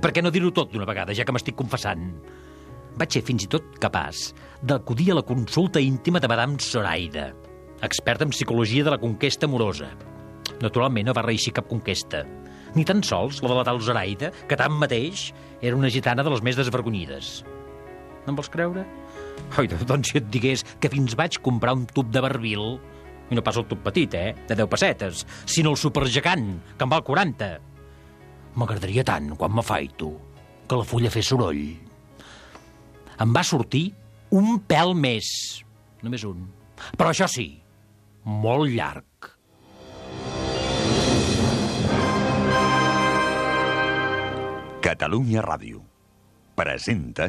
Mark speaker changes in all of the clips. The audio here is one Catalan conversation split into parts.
Speaker 1: per què no dir-ho tot d'una vegada, ja que m'estic confessant? Vaig ser fins i tot capaç d'acudir a la consulta íntima de Madame Zoraida, experta en psicologia de la conquesta amorosa. Naturalment no va reeixir cap conquesta, ni tan sols la de la tal Zoraida, que tanmateix era una gitana de les més desvergonyides. No em vols creure? Oi, doncs si et digués que fins vaig comprar un tub de barbil, i no pas el tub petit, eh, de 10 pessetes, sinó el supergegant, que en val 40. M'agradaria tant, quan m'afaito, que la fulla fes soroll. Em va sortir un pèl més. Només un. Però això sí, molt llarg.
Speaker 2: Catalunya Ràdio presenta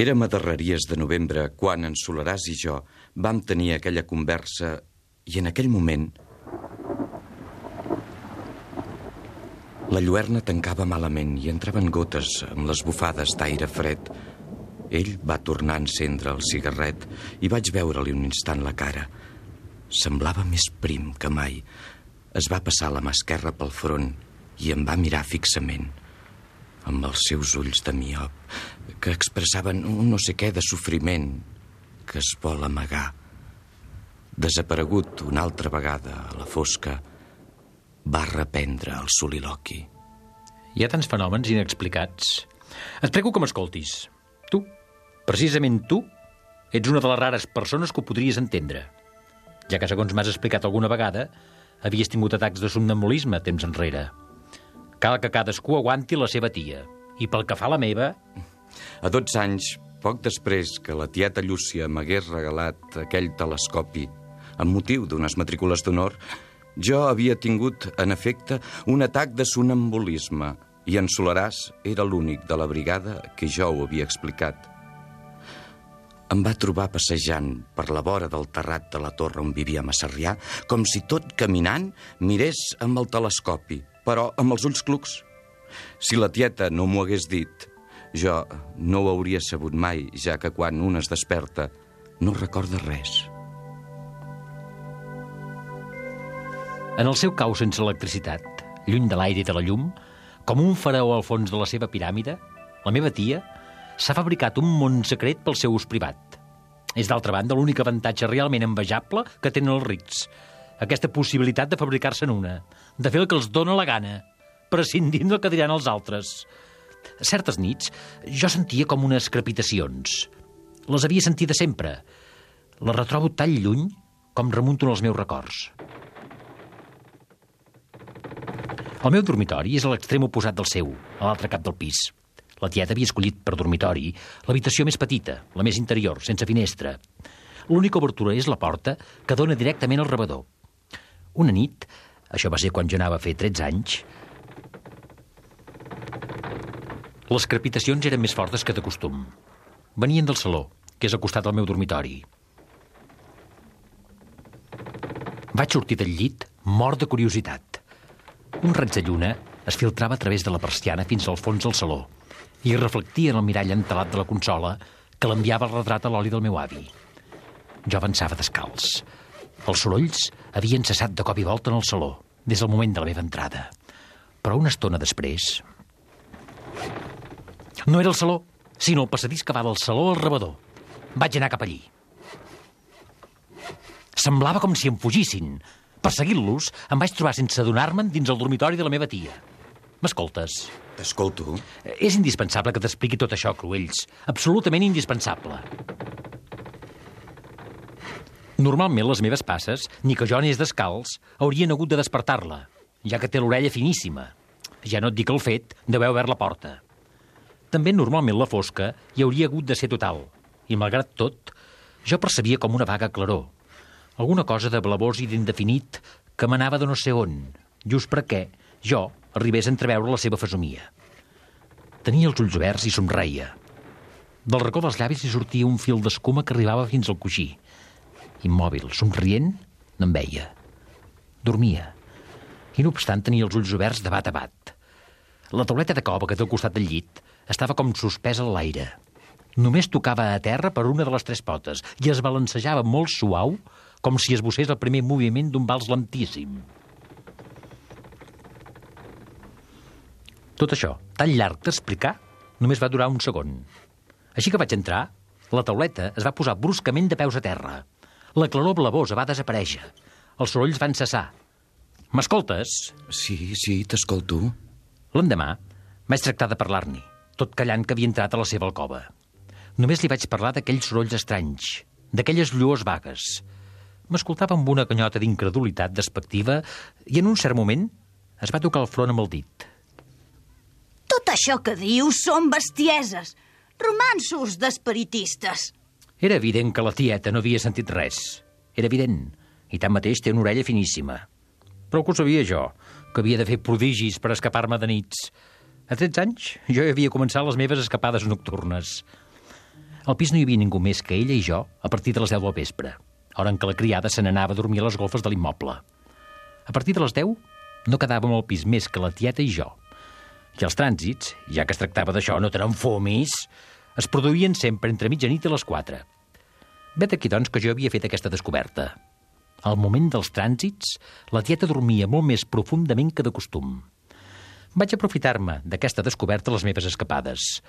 Speaker 3: Érem a darreries de novembre quan en Solaràs i jo vam tenir aquella conversa i en aquell moment la lluerna tancava malament i entraven gotes amb les bufades d'aire fred. Ell va tornar a encendre el cigarret i vaig veure-li un instant la cara. Semblava més prim que mai. Es va passar la mà esquerra pel front i em va mirar fixament amb els seus ulls de miop, que expressaven un no sé què de sofriment que es vol amagar. Desaparegut una altra vegada a la fosca, va reprendre el soliloqui.
Speaker 1: Hi ha tants fenòmens inexplicats. Et prego que m'escoltis. Tu, precisament tu, ets una de les rares persones que ho podries entendre. Ja que, segons m'has explicat alguna vegada, havies tingut atacs de somnambulisme temps enrere. Cal que cadascú aguanti la seva tia. I pel que fa a la meva...
Speaker 3: A 12 anys, poc després que la tieta Llúcia m'hagués regalat aquell telescopi amb motiu d'unes matrícules d'honor, jo havia tingut, en efecte, un atac de sonambulisme i en Solaràs era l'únic de la brigada que jo ho havia explicat. Em va trobar passejant per la vora del terrat de la torre on vivíem a Sarrià, com si tot caminant mirés amb el telescopi, però amb els ulls clucs. Si la tieta no m'ho hagués dit, jo no ho hauria sabut mai, ja que quan un es desperta no recorda res.
Speaker 1: En el seu cau sense electricitat, lluny de l'aire i de la llum, com un faraó al fons de la seva piràmide, la meva tia s'ha fabricat un món secret pel seu ús privat. És, d'altra banda, l'únic avantatge realment envejable que tenen els rics. Aquesta possibilitat de fabricar-se'n una, de fer el que els dóna la gana, prescindint del que diran els altres. Certes nits jo sentia com unes crepitacions. Les havia sentides sempre. Les retrobo tan lluny com remunto els meus records. El meu dormitori és a l'extrem oposat del seu, a l'altre cap del pis. La tieta havia escollit per dormitori l'habitació més petita, la més interior, sense finestra. L'única obertura és la porta que dona directament al rebedor. Una nit, això va ser quan jo anava a fer 13 anys, les crepitacions eren més fortes que de costum. Venien del saló, que és al costat del meu dormitori. Vaig sortir del llit, mort de curiositat. Un raig de lluna es filtrava a través de la persiana fins al fons del saló i reflectia en el mirall entelat de la consola que l'enviava el retrat a l'oli del meu avi. Jo avançava descalç. Els sorolls havien cessat de cop i volta en el saló, des del moment de la meva entrada. Però una estona després... No era el saló, sinó el passadís que va del saló al rebedor. Vaig anar cap allí. Semblava com si em fugissin. Perseguint-los, em vaig trobar sense adonar-me'n dins el dormitori de la meva tia. M'escoltes?
Speaker 3: T'escolto.
Speaker 1: És indispensable que t'expliqui tot això, Cruells. Absolutament indispensable. Normalment les meves passes, ni que jo anés descalç, haurien hagut de despertar-la, ja que té l'orella finíssima. Ja no et dic el fet d'haver obert la porta. També normalment la fosca hi hauria hagut de ser total, i malgrat tot, jo percebia com una vaga claror. Alguna cosa de blavós i d'indefinit que m'anava de no sé on, just perquè jo arribés a entreveure la seva fesomia. Tenia els ulls oberts i somreia. Del racó dels llavis hi sortia un fil d'escuma que arribava fins al coixí. Immòbil, somrient, no em veia. Dormia. I no obstant tenia els ulls oberts de bat a bat. La tauleta de cova que té al costat del llit estava com suspesa a l'aire. Només tocava a terra per una de les tres potes i es balancejava molt suau com si esbossés el primer moviment d'un vals lentíssim. Tot això, tan llarg d'explicar, només va durar un segon. Així que vaig entrar, la tauleta es va posar bruscament de peus a terra. La claror blavosa va desaparèixer. Els sorolls van cessar. M'escoltes?
Speaker 3: Sí, sí, t'escolto.
Speaker 1: L'endemà vaig tractar de parlar-n'hi, tot callant que havia entrat a la seva alcova. Només li vaig parlar d'aquells sorolls estranys, d'aquelles lluors vagues. M'escoltava amb una canyota d'incredulitat despectiva i en un cert moment es va tocar el front amb el dit.
Speaker 4: Tot això que dius són bestieses, romansos d'espiritistes.
Speaker 1: Era evident que la tieta no havia sentit res. Era evident. I tanmateix té una orella finíssima. Però que ho sabia jo, que havia de fer prodigis per escapar-me de nits. A 13 anys jo havia començat les meves escapades nocturnes. Al pis no hi havia ningú més que ella i jo a partir de les 10 del vespre, hora en què la criada se n'anava a dormir a les golfes de l'immoble. A partir de les 10 no quedàvem al pis més que la tieta i jo. I els trànsits, ja que es tractava d'això, no tenen fomis, es produïen sempre entre mitjanit i les 4. Vet aquí, doncs, que jo havia fet aquesta descoberta. Al moment dels trànsits, la tieta dormia molt més profundament que de costum. Vaig aprofitar-me d'aquesta descoberta a les meves escapades.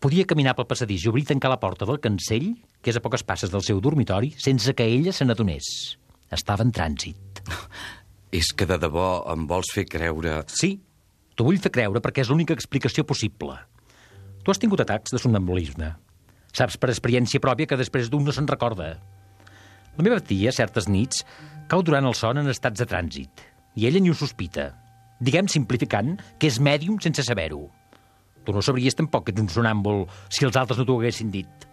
Speaker 1: Podia caminar pel passadís i obrir i tancar la porta del cancell, que és a poques passes del seu dormitori, sense que ella se n'adonés. Estava en trànsit.
Speaker 3: És que de debò em vols fer creure...
Speaker 1: Sí, t'ho vull fer creure perquè és l'única explicació possible. Tu has tingut atacs de somnambulisme. Saps per experiència pròpia que després d'un no se'n recorda. La meva tia, certes nits, cau durant el son en estats de trànsit, i ella ni ho sospita. Diguem, simplificant, que és mèdium sense saber-ho. Tu no sabries tampoc que ets un sonàmbul si els altres no t'ho haguessin dit.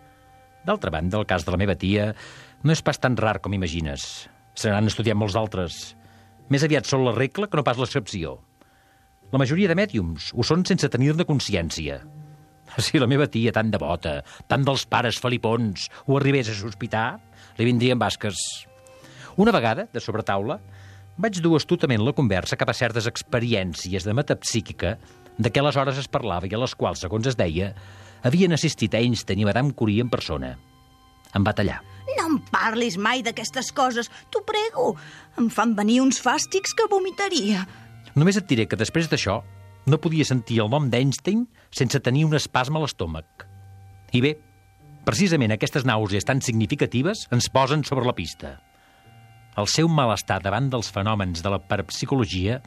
Speaker 1: D'altra banda, el cas de la meva tia no és pas tan rar com imagines. Se n'han estudiat molts altres. Més aviat són la regla que no pas l'excepció. La majoria de mèdiums ho són sense tenir-ne consciència. Si la meva tia, tan devota, tant dels pares felipons, ho arribés a sospitar, li vindrien basques. Una vegada, de sobretaula, vaig dur astutament la conversa cap a certes experiències de metapsíquica de què aleshores es parlava i a les quals, segons es deia, havien assistit Einstein i Madame Curie en persona. Em va tallar.
Speaker 4: No em parlis mai d'aquestes coses, t'ho prego. Em fan venir uns fàstics que vomitaria.
Speaker 1: Només et diré que després d'això no podia sentir el nom d'Einstein sense tenir un espasme a l'estómac. I bé, precisament aquestes nàusees tan significatives ens posen sobre la pista. El seu malestar davant dels fenòmens de la parapsicologia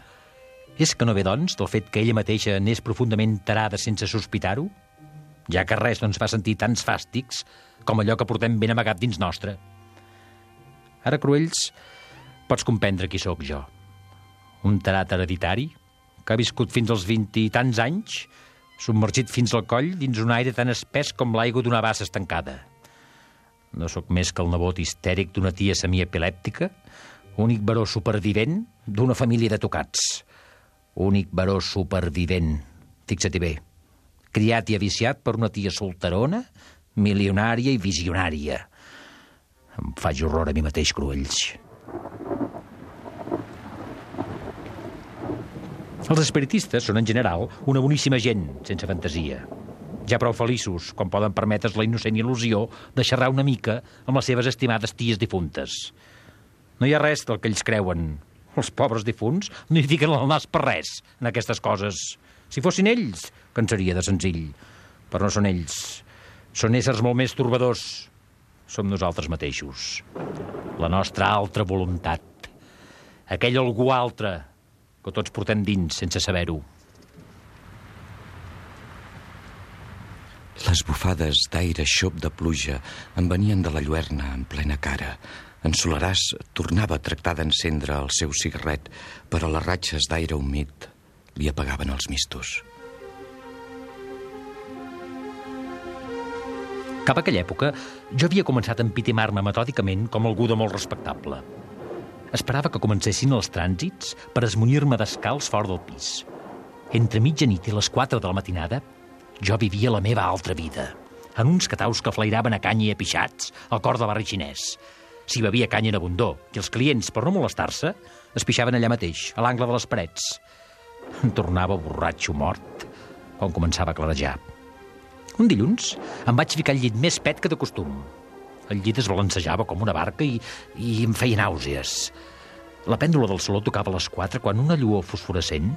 Speaker 1: és que no ve, doncs, del fet que ella mateixa n'és profundament tarada sense sospitar-ho? Ja que res no ens fa sentir tants fàstics com allò que portem ben amagat dins nostre. Ara, Cruells, pots comprendre qui sóc jo. Un tarat hereditari que ha viscut fins als 20 i tants anys, submergit fins al coll dins un aire tan espès com l'aigua d'una bassa estancada. No sóc més que el nebot histèric d'una tia semiepilèptica, únic baró supervivent d'una família de tocats. Únic baró supervivent, fixa-t'hi bé. Criat i aviciat per una tia solterona, milionària i visionària. Em faig horror a mi mateix, Cruells. Els espiritistes són, en general, una boníssima gent, sense fantasia. Ja prou feliços, quan poden permetre's la innocent il·lusió de xerrar una mica amb les seves estimades ties difuntes. No hi ha res del que ells creuen. Els pobres difunts no hi fiquen el nas per res, en aquestes coses. Si fossin ells, que en seria de senzill. Però no són ells. Són éssers molt més torbadors. Som nosaltres mateixos. La nostra altra voluntat. Aquell algú altre que tots portem dins sense saber-ho.
Speaker 3: Les bufades d'aire xop de pluja em venien de la lluerna en plena cara. En Solaràs tornava a tractar d'encendre el seu cigarret, però les ratxes d'aire humit li apagaven els mistos.
Speaker 1: Cap a aquella època, jo havia començat a empitimar-me metòdicament com algú de molt respectable. Esperava que comencessin els trànsits per esmunyir-me descalç fora del pis. Entre mitjanit i les 4 de la matinada, jo vivia la meva altra vida, en uns cataus que flairaven a canya i a pixats al cor del barri xinès. S'hi bevia canya en abundor, i els clients, per no molestar-se, es pixaven allà mateix, a l'angle de les parets. Em tornava borratxo mort quan començava a clarejar. Un dilluns em vaig ficar al llit més pet que de costum. El llit es balancejava com una barca i, i em feia nàusees. La pèndula del saló tocava a les 4 quan una lluor fosforescent,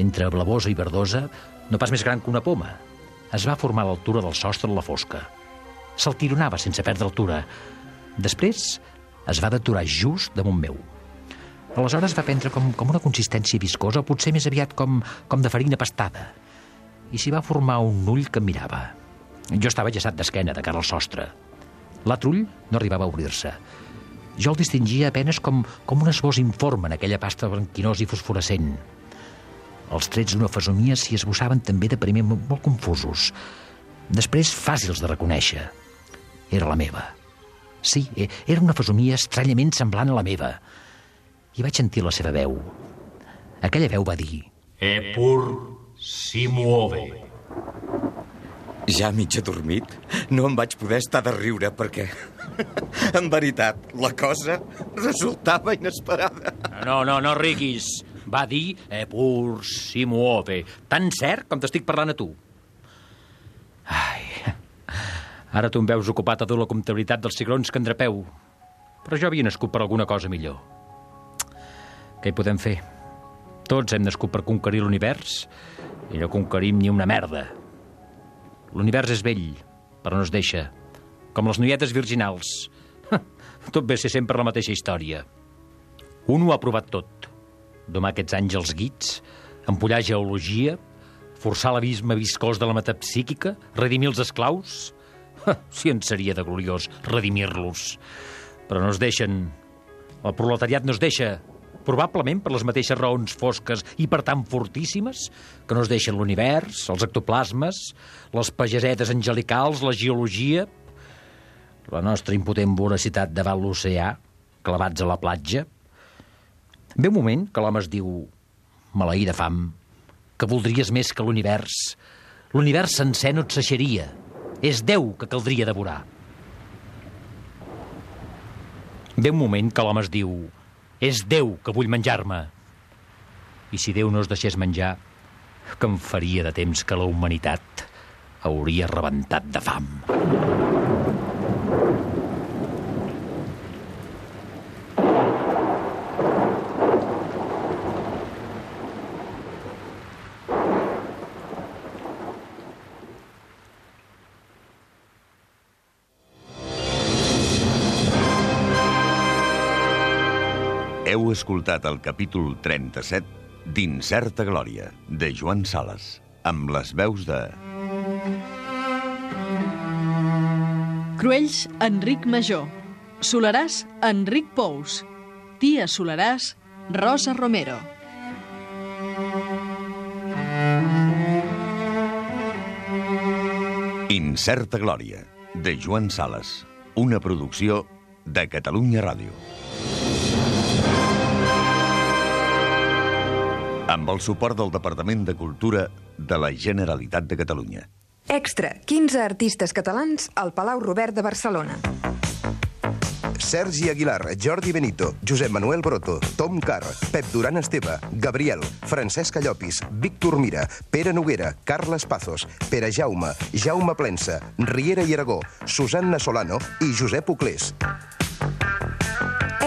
Speaker 1: entre blavosa i verdosa, no pas més gran que una poma, es va formar a l'altura del sostre de la fosca. Se'l tironava sense perdre altura. Després es va deturar just damunt meu. Aleshores va prendre com, com una consistència viscosa, o potser més aviat com, com de farina pastada. I s'hi va formar un ull que mirava. Jo estava gessat d'esquena, de cara al sostre. L'altre ull no arribava a obrir-se. Jo el distingia apenes com, com un esbós informe en aquella pasta blanquinosa i fosforescent. Els trets d'una fesomia s'hi esbossaven també de primer molt, molt confusos. Després fàcils de reconèixer. Era la meva. Sí, e- era una fesomia estranyament semblant a la meva. I vaig sentir la seva veu. Aquella veu va dir...
Speaker 5: Epur si muove.
Speaker 3: Ja mig adormit, no em vaig poder estar de riure perquè, en veritat, la cosa resultava inesperada.
Speaker 1: No, no, no riguis. Va dir Epur si muove. Tan cert com t'estic parlant a tu. Ai, ara tu em veus ocupat a dur la comptabilitat dels cigrons que endrapeu. Però jo havia nascut per alguna cosa millor. Què hi podem fer? Tots hem nascut per conquerir l'univers i no conquerim ni una merda. L'univers és vell, però no es deixa. Com les noietes virginals. Tot ve ser sempre la mateixa història. Un ho ha provat tot. Domar aquests àngels guits, empollar geologia, forçar l'abisme viscós de la metapsíquica, redimir els esclaus... Si en seria de gloriós redimir-los. Però no es deixen. El proletariat no es deixa, probablement per les mateixes raons fosques i per tant fortíssimes que no es deixen l'univers, els ectoplasmes, les pagesetes angelicals, la geologia, la nostra impotent voracitat davant l'oceà, clavats a la platja. Ve un moment que l'home es diu, maleí de fam, que voldries més que l'univers. L'univers sencer no et saixeria. És Déu que caldria devorar. Ve un moment que l'home es diu, és Déu que vull menjar-me. I si Déu no es deixés menjar, que em faria de temps que la humanitat hauria rebentat de fam.
Speaker 2: Heu escoltat el capítol 37 d'Incerta Glòria, de Joan Sales, amb les veus de...
Speaker 6: Cruells, Enric Major. Solaràs, Enric Pous. Tia Solaràs, Rosa Romero.
Speaker 2: Incerta Glòria, de Joan Sales, una producció de Catalunya Ràdio. Amb el suport del Departament de Cultura de la Generalitat de Catalunya.
Speaker 7: Extra, 15 artistes catalans al Palau Robert de Barcelona.
Speaker 8: Sergi Aguilar, Jordi Benito, Josep Manuel Broto, Tom Carr, Pep Duran Esteve, Gabriel, Francesc Llopis, Víctor Mira, Pere Noguera, Carles Pazos, Pere Jaume, Jaume Plensa, Riera i Aragó, Susanna Solano i Josep Uclés.